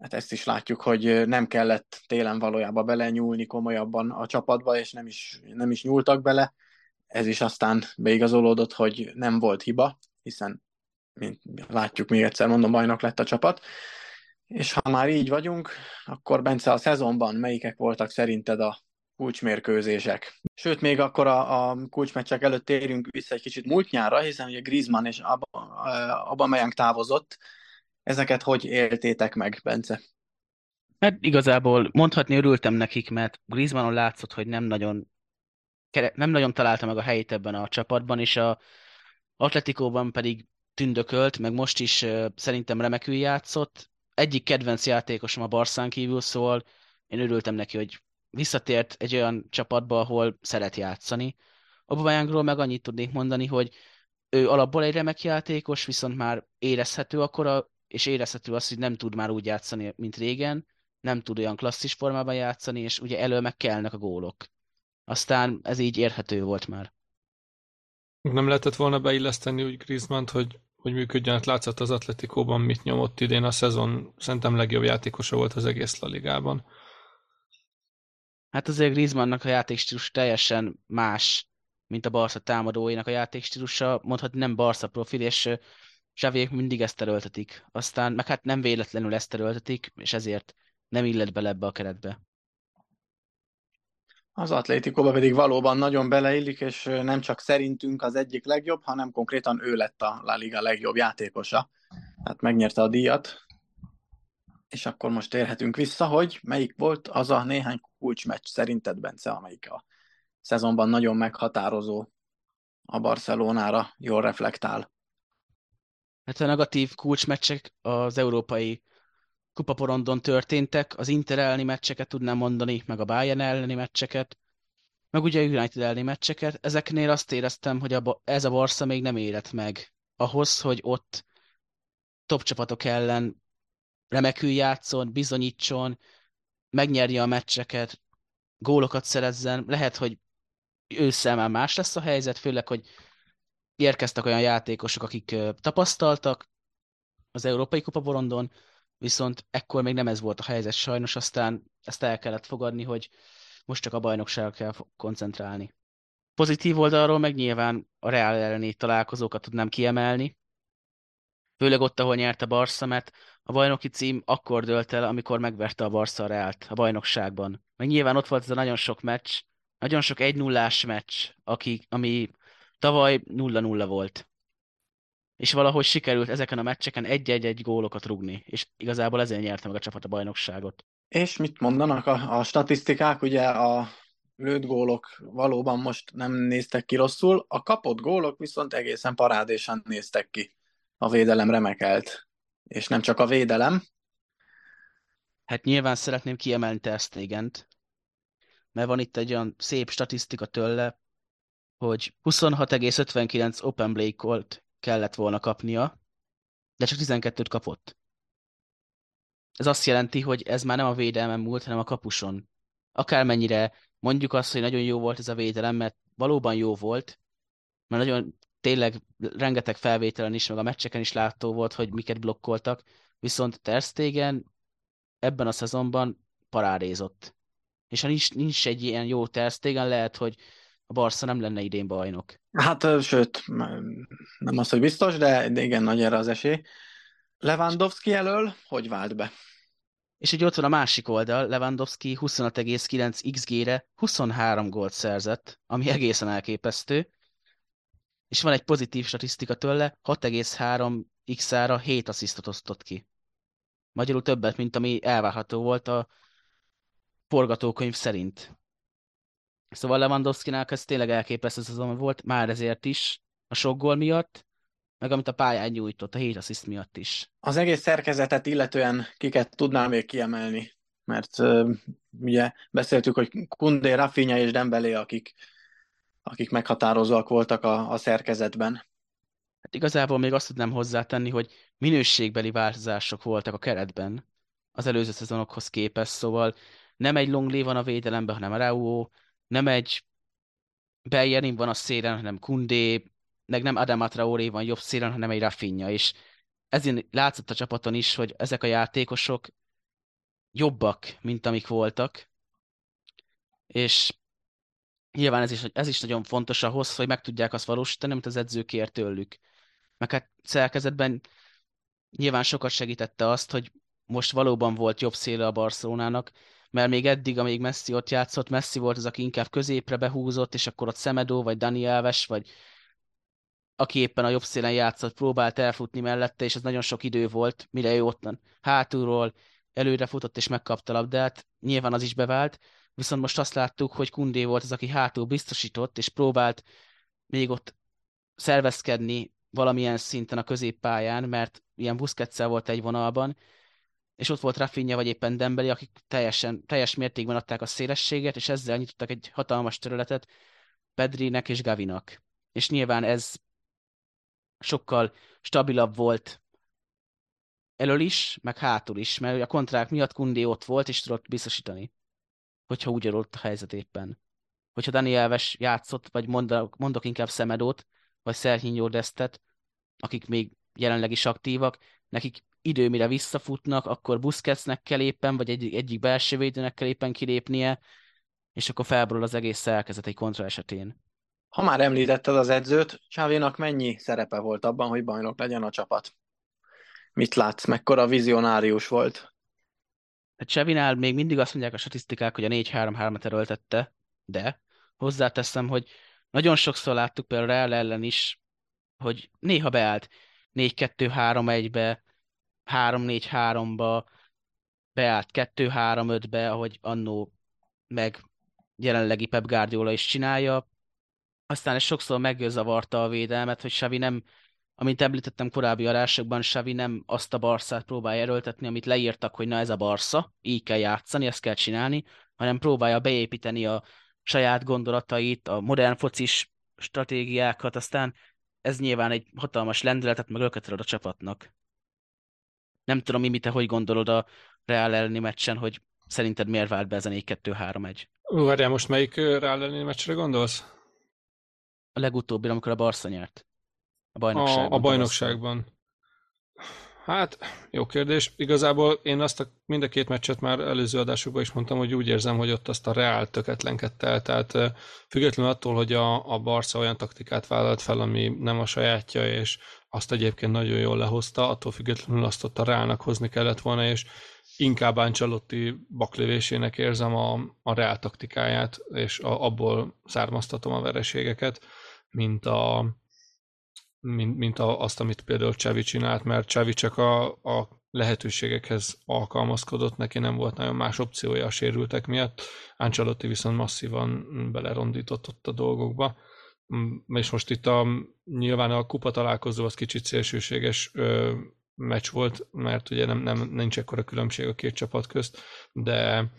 hát ezt is látjuk, hogy nem kellett télen valójában belenyúlni komolyabban a csapatba, és nem is, nem is nyúltak bele. Ez is aztán beigazolódott, hogy nem volt hiba, hiszen mint látjuk, még egyszer mondom, bajnok lett a csapat. És ha már így vagyunk, akkor Bence a szezonban melyikek voltak szerinted a kulcsmérkőzések? Sőt, még akkor a, a kulcsmeccsek előtt térjünk vissza egy kicsit múlt nyára, hiszen ugye Griezmann és Aubameyang távozott. Ezeket hogy éltétek meg, Bence? Hát igazából mondhatni örültem nekik, mert Griezmannon látszott, hogy nem nagyon nem nagyon találta meg a helyét ebben a csapatban, és a Atletikóban pedig tündökölt, meg most is uh, szerintem remekül játszott. Egyik kedvenc játékosom a Barszán kívül, szól, én örültem neki, hogy visszatért egy olyan csapatba, ahol szeret játszani. Aubameyangról meg annyit tudnék mondani, hogy ő alapból egy remek játékos, viszont már érezhető akkora, és érezhető az, hogy nem tud már úgy játszani, mint régen, nem tud olyan klasszis formában játszani, és ugye elő meg kellnek a gólok. Aztán ez így érhető volt már. Nem lehetett volna beilleszteni úgy Griezmann-t, hogy, hogy működjön, hát látszott az Atletikóban, mit nyomott idén a szezon, szerintem legjobb játékosa volt az egész La Ligában. Hát azért Griezmannnak a játékstílus teljesen más, mint a Barca támadóinak a játékstílusa, mondhatni nem Barca profil, és Xaviék mindig ezt erőltetik. Aztán, meg hát nem véletlenül ezt erőltetik, és ezért nem illet bele ebbe a keretbe. Az Atlétikóba pedig valóban nagyon beleillik, és nem csak szerintünk az egyik legjobb, hanem konkrétan ő lett a La Liga legjobb játékosa. Tehát megnyerte a díjat. És akkor most térhetünk vissza, hogy melyik volt az a néhány kulcsmeccs szerinted, Bence, amelyik a szezonban nagyon meghatározó a Barcelonára jól reflektál. Hát a negatív kulcsmeccsek az európai kupaporondon történtek, az Inter elleni meccseket tudnám mondani, meg a Bayern elleni meccseket, meg ugye a United elleni meccseket. Ezeknél azt éreztem, hogy a, ez a Barca még nem érett meg ahhoz, hogy ott top csapatok ellen remekül játszon, bizonyítson, megnyerje a meccseket, gólokat szerezzen. Lehet, hogy ősszel már más lesz a helyzet, főleg, hogy érkeztek olyan játékosok, akik tapasztaltak az Európai Kupa borondon, viszont ekkor még nem ez volt a helyzet sajnos, aztán ezt el kellett fogadni, hogy most csak a bajnokságra kell koncentrálni. Pozitív oldalról meg nyilván a Real elleni találkozókat tudnám kiemelni, főleg ott, ahol nyert a Barca, mert a bajnoki cím akkor dölt el, amikor megverte a Barca a a bajnokságban. Meg nyilván ott volt ez a nagyon sok meccs, nagyon sok 1 0 meccs, aki, ami tavaly 0-0 volt és valahogy sikerült ezeken a meccseken egy-egy-egy gólokat rugni, és igazából ezért nyerte meg a csapat a bajnokságot. És mit mondanak a, a statisztikák? Ugye a lőtt gólok valóban most nem néztek ki rosszul, a kapott gólok viszont egészen parádésen néztek ki. A védelem remekelt. És nem csak a védelem. Hát nyilván szeretném kiemelni Ter Stegent, mert van itt egy olyan szép statisztika tőle, hogy 26,59 open play volt kellett volna kapnia, de csak 12-t kapott. Ez azt jelenti, hogy ez már nem a védelmen múlt, hanem a kapuson. Akármennyire mondjuk azt, hogy nagyon jó volt ez a védelem, mert valóban jó volt, mert nagyon tényleg rengeteg felvételen is, meg a meccseken is látható volt, hogy miket blokkoltak, viszont Ter Stegen ebben a szezonban parádézott. És ha nincs, nincs egy ilyen jó Ter Stegen, lehet, hogy a Barca nem lenne idén bajnok. Hát, sőt, nem az, hogy biztos, de, igen, nagy erre az esély. Lewandowski elől hogy vált be? És így ott van a másik oldal, Lewandowski 25,9 XG-re 23 gólt szerzett, ami egészen elképesztő. És van egy pozitív statisztika tőle, 6,3 x-ára 7 asszisztot osztott ki. Magyarul többet, mint ami elvárható volt a forgatókönyv szerint. Szóval Lewandowski-nál ez tényleg elképesztő szezon volt, már ezért is, a sok gól miatt, meg amit a pályán nyújtott, a 7 assziszt miatt is. Az egész szerkezetet illetően kiket tudnám még kiemelni? Mert uh, ugye beszéltük, hogy Kundé, Rafinha és Dembélé, akik, akik meghatározóak voltak a, a szerkezetben. Hát igazából még azt tudnám hozzátenni, hogy minőségbeli változások voltak a keretben az előző szezonokhoz képest, szóval nem egy Longley van a védelemben, hanem Raúó, nem egy Bellerin van a szélen, hanem Kundé, meg nem Adam Traoré van jobb szélen, hanem egy Rafinha, és ezért látszott a csapaton is, hogy ezek a játékosok jobbak, mint amik voltak, és nyilván ez is, ez is nagyon fontos ahhoz, hogy meg tudják azt valósítani, amit az edző kér tőlük. Meg hát szerkezetben nyilván sokat segítette azt, hogy most valóban volt jobb széle a Barcelonának, mert még eddig, amíg Messi ott játszott, Messi volt az, aki inkább középre behúzott, és akkor ott Szemedó, vagy Dani Alves, vagy aki éppen a jobb szélen játszott, próbált elfutni mellette, és ez nagyon sok idő volt, mire ő ott hátulról előre futott és megkapta labdát, nyilván az is bevált, viszont most azt láttuk, hogy Kundé volt az, aki hátul biztosított, és próbált még ott szervezkedni valamilyen szinten a középpályán, mert ilyen busquets volt egy vonalban, és ott volt Rafinha vagy éppen Dembeli, akik teljesen, teljes mértékben adták a szélességet, és ezzel nyitottak egy hatalmas területet Pedrinek és Gavinak. És nyilván ez sokkal stabilabb volt elől is, meg hátul is, mert a kontrák miatt Kundé ott volt, és tudott biztosítani, hogyha úgy adott a helyzet éppen. Hogyha Dani Elves játszott, vagy mondok, mondok inkább Szemedót, vagy Szerhinyó Destet, akik még jelenleg is aktívak, nekik idő, mire visszafutnak, akkor Busquetsnek kell éppen, vagy egy, egyik belső védőnek kell éppen kilépnie, és akkor felborul az egész szerkezet egy kontra esetén. Ha már említetted az edzőt, Csávénak mennyi szerepe volt abban, hogy bajnok legyen a csapat? Mit látsz, mekkora vizionárius volt? Hát Csevinál még mindig azt mondják a statisztikák, hogy a 4-3-3-at erőltette, de hozzáteszem, hogy nagyon sokszor láttuk például Real ellen is, hogy néha beállt 4-2-3-1-be, 3-4-3-ba, beállt 2-3-5-be, ahogy annó meg jelenlegi Pep Guardiola is csinálja. Aztán ez sokszor megzavarta a védelmet, hogy Xavi nem, amint említettem korábbi arásokban, Xavi nem azt a Barszát próbálja erőltetni, amit leírtak, hogy na ez a Barsza, így kell játszani, ezt kell csinálni, hanem próbálja beépíteni a saját gondolatait, a modern focis stratégiákat, aztán ez nyilván egy hatalmas lendületet, meg ad a csapatnak. Nem tudom, mi te hogy gondolod a Real elleni meccsen, hogy szerinted miért vált be ez a 4-2-3-1? Várjál, most melyik Real elleni meccsre gondolsz? A legutóbbi, amikor a Barca nyert. A bajnokságban. A, a bajnokságban. Hát, jó kérdés. Igazából én azt a, mind a két meccset már előző adásokban is mondtam, hogy úgy érzem, hogy ott azt a Real töketlenkedte el. Tehát függetlenül attól, hogy a, a Barca olyan taktikát vállalt fel, ami nem a sajátja, és azt egyébként nagyon jól lehozta, attól függetlenül azt ott a Realnak hozni kellett volna, és inkább Ancelotti baklövésének érzem a, a Real taktikáját, és a, abból származtatom a vereségeket, mint a, mint, mint a, azt, amit például Csavi csinált, mert Csavi csak a, a lehetőségekhez alkalmazkodott, neki nem volt nagyon más opciója a sérültek miatt, Ancelotti viszont masszívan belerondított ott a dolgokba. Mm, és most itt a, nyilván a kupa találkozó az kicsit szélsőséges ö, meccs volt, mert ugye nem, nem, nincs ekkora különbség a két csapat közt, de,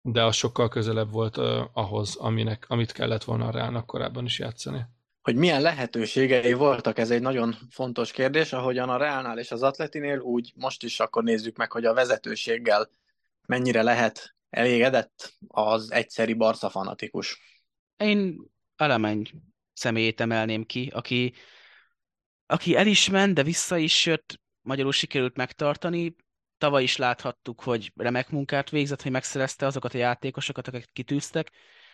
de az sokkal közelebb volt ö, ahhoz, aminek, amit kellett volna a Reálnak korábban is játszani hogy milyen lehetőségei voltak, ez egy nagyon fontos kérdés, ahogyan a Reálnál és az Atletinél, úgy most is akkor nézzük meg, hogy a vezetőséggel mennyire lehet elégedett az egyszeri Barca fanatikus. Én Elemeny személyét emelném ki, aki, aki el is ment, de vissza is jött, magyarul sikerült megtartani. Tavaly is láthattuk, hogy remek munkát végzett, hogy megszerezte azokat a játékosokat, akiket kitűztek,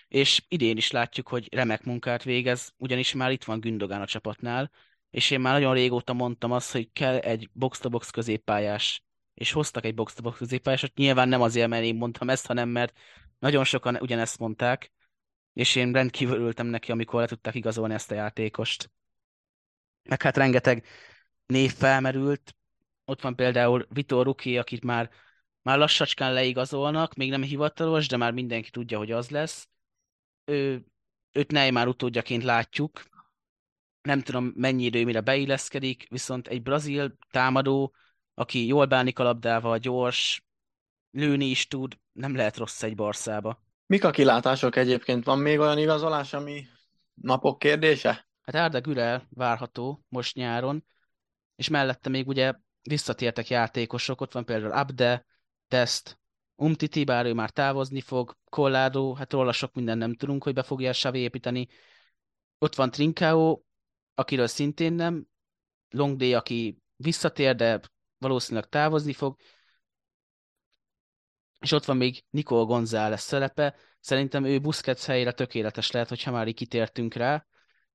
és idén is látjuk, hogy remek munkát végez, ugyanis már itt van Gündogán a csapatnál, és én már nagyon régóta mondtam azt, hogy kell egy box-to-box középpályás, és hoztak egy box-to-box középpályásot. Nyilván nem azért, mert én mondtam ezt, hanem mert nagyon sokan ugyanezt mondták, és én rendkívül örültem neki, amikor le tudták igazolni ezt a játékost. Meg hát rengeteg név felmerült, ott van például Vitor Ruki, akit már, már lassacskán leigazolnak, még nem hivatalos, de már mindenki tudja, hogy az lesz. Ő, őt Neymar utódjaként látjuk, nem tudom mennyi idő, mire beilleszkedik, viszont egy brazil támadó, aki jól bánik a labdával, gyors, lőni is tud, nem lehet rossz egy Barszába. Mik a kilátások egyébként? Van még olyan igazolás, ami napok kérdése? Hát Arda Güler várható most nyáron, és mellette még ugye visszatértek játékosok, ott van például Abde, Test, Umtiti, bár ő már távozni fog, Collado, hát róla sok minden nem tudunk, hogy be fogja Savi építeni. Ott van Trincao, akiről szintén nem, Longday, aki visszatér, de valószínűleg távozni fog, és ott van még Nicole González szerepe, szerintem ő Busquets helyére tökéletes lehet, hogyha már így kitértünk rá,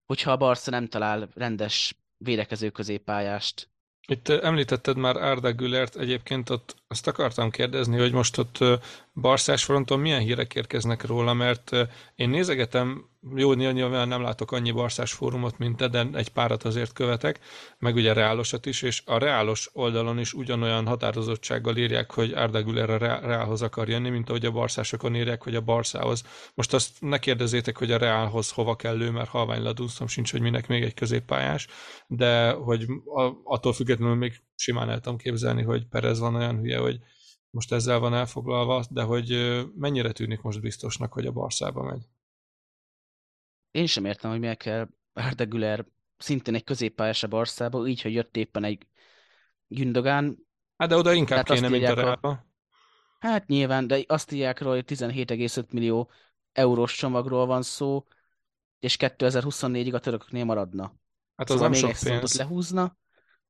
hogyha a Barca nem talál rendes védekező középpályást. Itt említetted már Arda Gülert, egyébként ott azt akartam kérdezni, hogy most ott Barszás fronton milyen hírek érkeznek róla, mert én nézegetem jó, nyilván nem látok annyi barszás fórumot, mint te, de egy párat azért követek, meg ugye reálosat is, és a reálos oldalon is ugyanolyan határozottsággal írják, hogy Arda Güler a reálhoz akar jönni, mint ahogy a barszásokon írják, hogy a barszához. Most azt ne kérdezzétek, hogy a reálhoz hova kell ő, mert halvány ladúszom sincs, hogy minek még egy középpályás, de hogy attól függetlenül még simán el tudom képzelni, hogy Perez van olyan hülye, hogy most ezzel van elfoglalva, de hogy mennyire tűnik most biztosnak, hogy a Barszába megy? Én sem értem, hogy miért kell Arda Güler szintén egy középpályás a Barszába, így, hogy jött éppen egy Gündogán. Hát de oda inkább hát kéne, mint a Reálba. Hát nyilván, de azt írják róla, hogy 17,5 millió eurós csomagról van szó, és 2024-ig a törököknél maradna. Hát az szóval nem még sok pénz. lehúzna,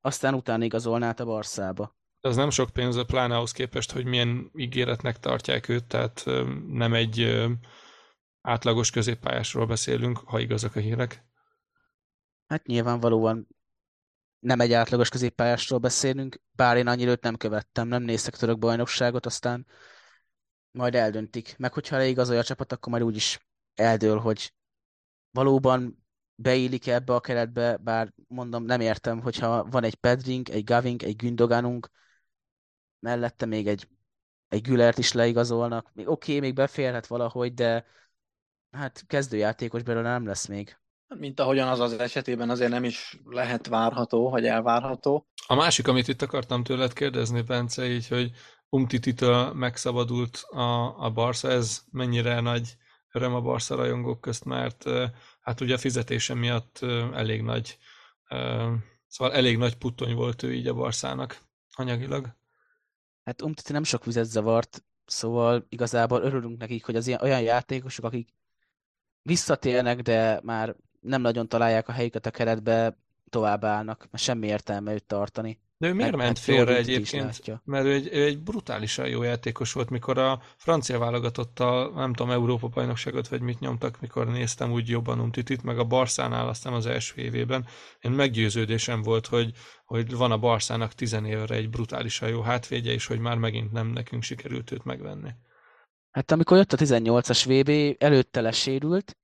aztán utána igazolná a Barszába. Az nem sok pénz, pláne ahhoz képest, hogy milyen ígéretnek tartják őt, tehát nem egy átlagos középpályásról beszélünk, ha igazak a hírek. Hát nyilvánvalóan nem egy átlagos középpályásról beszélünk, bár én annyira őt nem követtem, nem néztek török bajnokságot, aztán majd eldöntik. Meg hogyha leigazolja a csapat, akkor majd úgyis eldől, hogy valóban beillik ebbe a keretbe, bár mondom, nem értem, hogyha van egy Pedring, egy Gavink, egy Gündoganunk, mellette még egy, egy Gülert is leigazolnak. Oké, okay, még beférhet valahogy, de hát kezdőjátékos belőle nem lesz még. Mint ahogyan az az esetében azért nem is lehet várható, vagy elvárható. A másik, amit itt akartam tőled kérdezni, Bence, így, hogy Umtititől megszabadult a, a Barca, ez mennyire nagy öröm a Barca rajongók közt, mert hát ugye a fizetése miatt elég nagy, szóval elég nagy puttony volt ő így a Barszának anyagilag. Hát Umtiti nem sok vizet zavart, szóval igazából örülünk nekik, hogy az ilyen, olyan játékosok, akik visszatérnek, de már nem nagyon találják a helyüket a keretbe, továbbállnak, mert semmi értelme őt tartani. De ő miért meg, ment félre egyébként? Mert ő egy, ő egy brutálisan jó játékos volt, mikor a francia válogatottal, nem tudom, Európa bajnokságot vagy mit nyomtak, mikor néztem úgy jobban Umtitit, meg a Barszánál aztán az első évében. Én meggyőződésem volt, hogy, hogy van a Barszának tizen évre egy brutálisan jó hátvédje, és hogy már megint nem nekünk sikerült őt megvenni. Hát amikor jött a 18-as VB, előtte lesérült,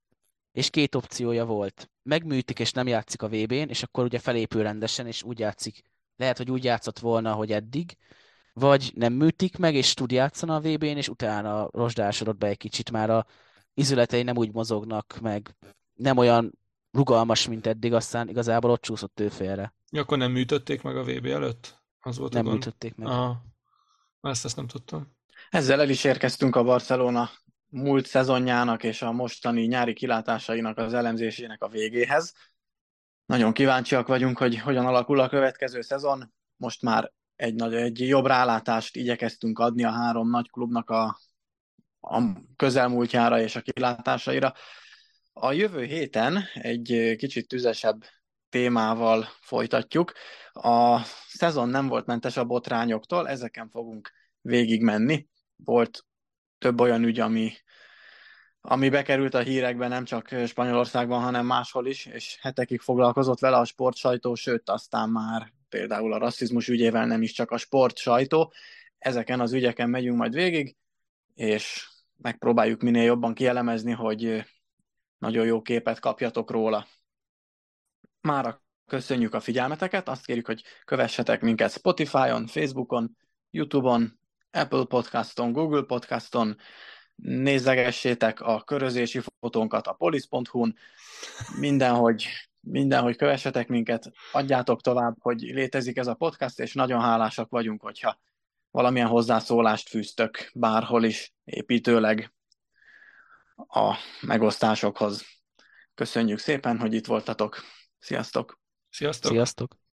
és két opciója volt. Megműtik és nem játszik a VB-n, és akkor ugye felépül rendesen, és úgy játszik. Lehet, hogy úgy játszott volna, hogy eddig, vagy nem műtik meg, és tud játszani a VB-n, és utána rozsdásodott be egy kicsit, már a izületei nem úgy mozognak, meg nem olyan rugalmas, mint eddig, aztán igazából ott csúszott ő félre. Ja, akkor nem műtötték meg a VB előtt? Az volt nem műtötték meg. Aha. Ezt, ezt nem tudtam. Ezzel el is érkeztünk a Barcelona múlt szezonjának és a mostani nyári kilátásainak az elemzésének a végéhez. Nagyon kíváncsiak vagyunk, hogy hogyan alakul a következő szezon. Most már egy, nagy, egy jobb rálátást igyekeztünk adni a három nagy klubnak a, a közelmúltjára és a kilátásaira. A jövő héten egy kicsit tüzesebb témával folytatjuk. A szezon nem volt mentes a botrányoktól, ezeken fogunk végigmenni volt több olyan ügy, ami ami bekerült a hírekbe nem csak Spanyolországban, hanem máshol is, és hetekig foglalkozott vele a sportsajtó, sőt, aztán már például a rasszizmus ügyével nem is csak a sportsajtó. Ezeken az ügyeken megyünk majd végig, és megpróbáljuk minél jobban kielemezni, hogy nagyon jó képet kapjatok róla. Mára köszönjük a figyelmeteket, azt kérjük, hogy kövessetek minket Spotify-on, Facebookon, YouTube-on, Apple Podcaston, Google Podcaston, nézegessétek a körözési fotónkat a polisz.hu-n, mindenhogy, mindenhogy kövessetek minket, adjátok tovább, hogy létezik ez a podcast, és nagyon hálásak vagyunk, hogyha valamilyen hozzászólást fűztök bárhol is építőleg a megosztásokhoz. Köszönjük szépen, hogy itt voltatok. Sziasztok! Sziasztok! Sziasztok!